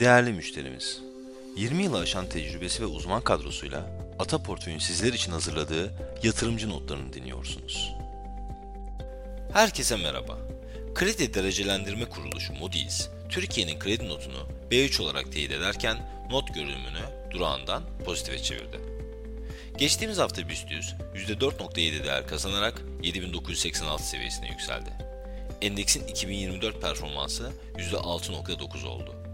Değerli müşterimiz, 20 yılı aşan tecrübesi ve uzman kadrosuyla Ata Portföy'ün sizler için hazırladığı yatırımcı notlarını dinliyorsunuz. Herkese merhaba. Kredi derecelendirme kuruluşu Moody's, Türkiye'nin kredi notunu B3 olarak teyit ederken not görünümünü durağından pozitife çevirdi. Geçtiğimiz hafta BIST 100 %4.7 değer kazanarak 7986 seviyesine yükseldi. Endeksin 2024 performansı %6.9 oldu.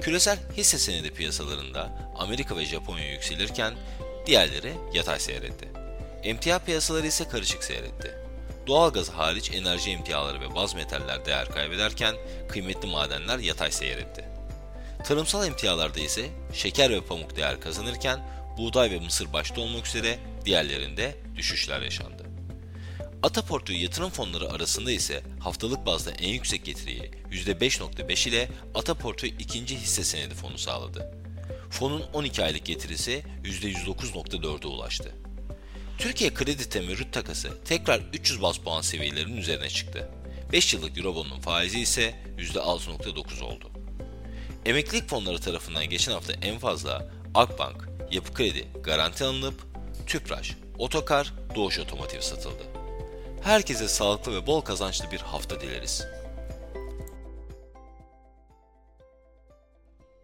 Küresel hisse senedi piyasalarında Amerika ve Japonya yükselirken diğerleri yatay seyretti. Emtia piyasaları ise karışık seyretti. Doğalgaz hariç enerji emtiaları ve baz metaller değer kaybederken kıymetli madenler yatay seyretti. Tarımsal emtialarda ise şeker ve pamuk değer kazanırken buğday ve mısır başta olmak üzere diğerlerinde düşüşler yaşandı. Ataportföy yatırım fonları arasında ise haftalık bazda en yüksek getiriyi %5.5 ile Ataportföy ikinci hisse senedi fonu sağladı. Fonun 12 aylık getirisi %109.4'e ulaştı. Türkiye kredi temerrüt takası tekrar 300 bas puan seviyelerinin üzerine çıktı. 5 yıllık Eurobond'un faizi ise %6.9 oldu. Emeklilik fonları tarafından geçen hafta en fazla Akbank, Yapı Kredi garanti alınıp Tüpraş, Otokar, Doğuş Otomotiv satıldı. Herkese sağlıklı ve bol kazançlı bir hafta dileriz.